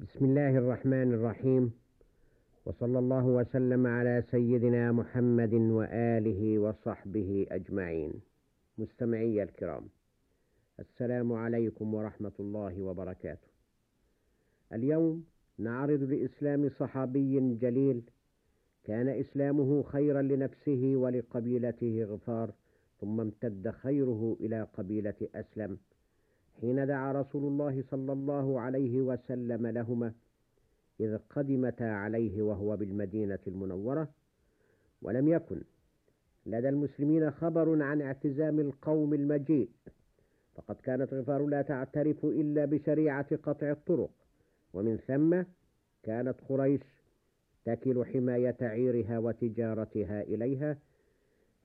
بسم الله الرحمن الرحيم. وصلى الله وسلم على سيدنا محمد وآله وصحبه أجمعين. مستمعي الكرام السلام عليكم ورحمة الله وبركاته. اليوم نعرض لإسلام صحابي جليل. كان إسلامه خيرا لنفسه ولقبيلته غفار ثم امتد خيره إلى قبيلة أسلم. حين دعا رسول الله صلى الله عليه وسلم لهما إذ قدمتا عليه وهو بالمدينة المنورة ولم يكن. لدى المسلمين خبر عن اعتزام القوم المجيء فقد كانت غفار لا تعترف إلا بشريعة قطع الطرق ومن ثم كانت قريش تكل حماية عيرها وتجارتها إليها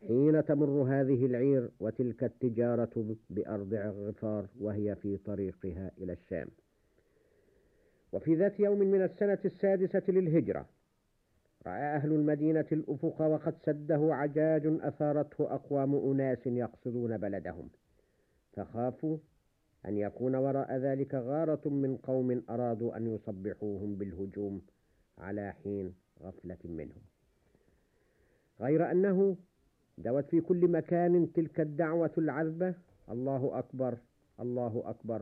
حين تمر هذه العير وتلك التجارة بأرض غفار وهي في طريقها إلى الشام. وفي ذات يوم من السنة السادسة للهجرة رأى أهل المدينة الأفق وقد سده عجاج أثارته أقوام أناس يقصدون بلدهم. فخافوا أن يكون وراء ذلك غارة من قوم أرادوا أن يصبحوهم بالهجوم على حين غفلة منهم. غير أنه دوت في كل مكان تلك الدعوة العذبة. الله أكبر الله أكبر.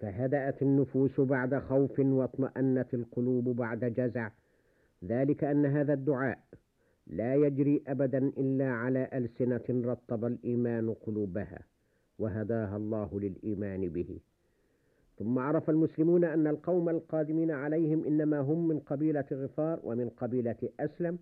فهدأت النفوس بعد خوف واطمأنت القلوب بعد جزع. ذلك أن هذا الدعاء لا يجري أبدا إلا على ألسنة رطب الإيمان قلوبها وهداها الله للإيمان به. ثم عرف المسلمون أن القوم القادمين عليهم إنما هم من قبيلة غفار ومن قبيلة أسلم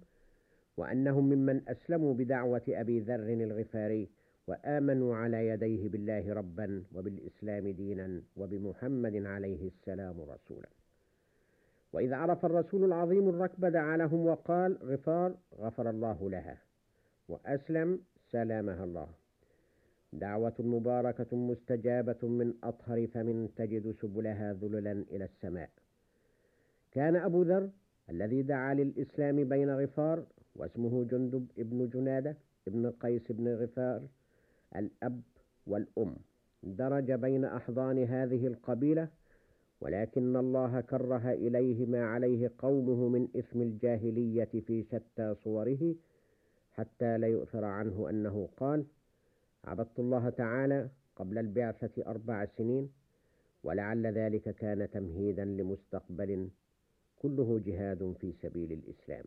وأنهم ممن أسلموا بدعوة أبي ذر الغفاري وآمنوا على يديه بالله ربا وبالإسلام دينا وبمحمد عليه السلام رسولا. وإذ عرف الرسول العظيم الركب دعا لهم وقال غفار غفر الله لها. وأسلم سلامها الله. دعوة مباركة مستجابة من أطهر فمن تجد سبلها ذللا إلى السماء. كان أبو ذر الذي دعا للإسلام بين غفار واسمه جندب ابن جنادة ابن قيس بن غفار الأب والأم. درج بين أحضان هذه القبيلة ولكن الله كره إليه ما عليه قومه من إثم الجاهلية في شتى صوره حتى لا يؤثر عنه أنه قال عبدت الله تعالى قبل البعثة أربع سنين ولعل ذلك كان تمهيدا لمستقبل كله جهاد في سبيل الإسلام.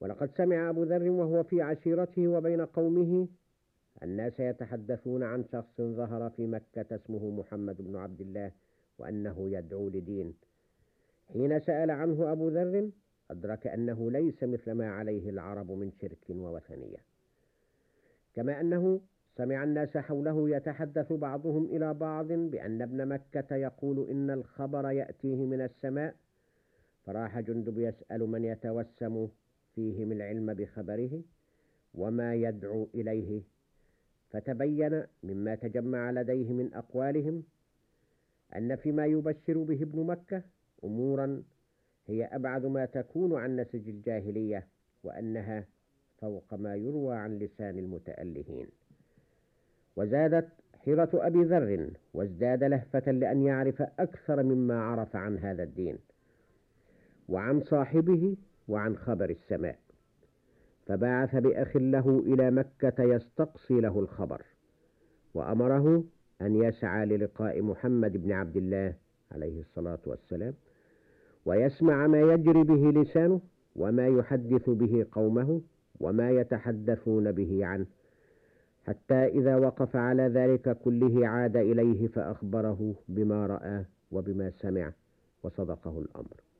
ولقد سمع أبو ذر وهو في عشيرته وبين قومه الناس يتحدثون عن شخص ظهر في مكة اسمه محمد بن عبد الله وأنه يدعو لدين. حين سأل عنه أبو ذر أدرك أنه ليس مثل ما عليه العرب من شرك ووثنية. كما أنه سمع الناس حوله يتحدث بعضهم إلى بعض بأن ابن مكة يقول إن الخبر يأتيه من السماء فراح جندب يسأل من يتوسم فيهم العلم بخبره وما يدعو إليه فتبين مما تجمع لديه من أقوالهم أن فيما يبشر به ابن مكة أمورا هي أبعد ما تكون عن نسج الجاهلية وأنها فوق ما يروى عن لسان المتألهين. وزادت حيرة أبي ذر وازداد لهفة لأن يعرف أكثر مما عرف عن هذا الدين. وعن صاحبه وعن خبر السماء. فبعث بأخ له إلى مكة يستقصي له الخبر وأمره أن يسعى للقاء محمد بن عبد الله عليه الصلاة والسلام ويسمع ما يجري به لسانه وما يحدث به قومه وما يتحدثون به عنه حتى إذا وقف على ذلك كله عاد إليه فأخبره بما رأى وبما سمع وصدقه الأمر.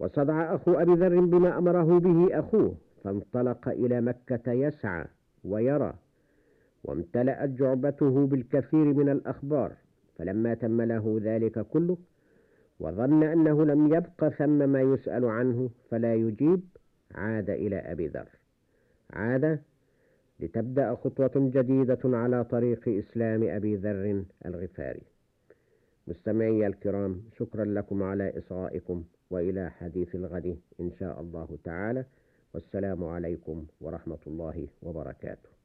وصدع أخو أبي ذر بما أمره به أخوه فانطلق إلى مكة يسعى ويرى وامتلأت جعبته بالكثير من الأخبار فلما تم له ذلك كله وظن أنه لم يبق ثم ما يسأل عنه فلا يجيب عاد إلى أبي ذر. عاد لتبدأ خطوة جديدة على طريق إسلام أبي ذر الغفاري. مستمعي الكرام شكرا لكم على إصغائكم. وإلى حديث الغد إن شاء الله تعالى. والسلام عليكم ورحمة الله وبركاته.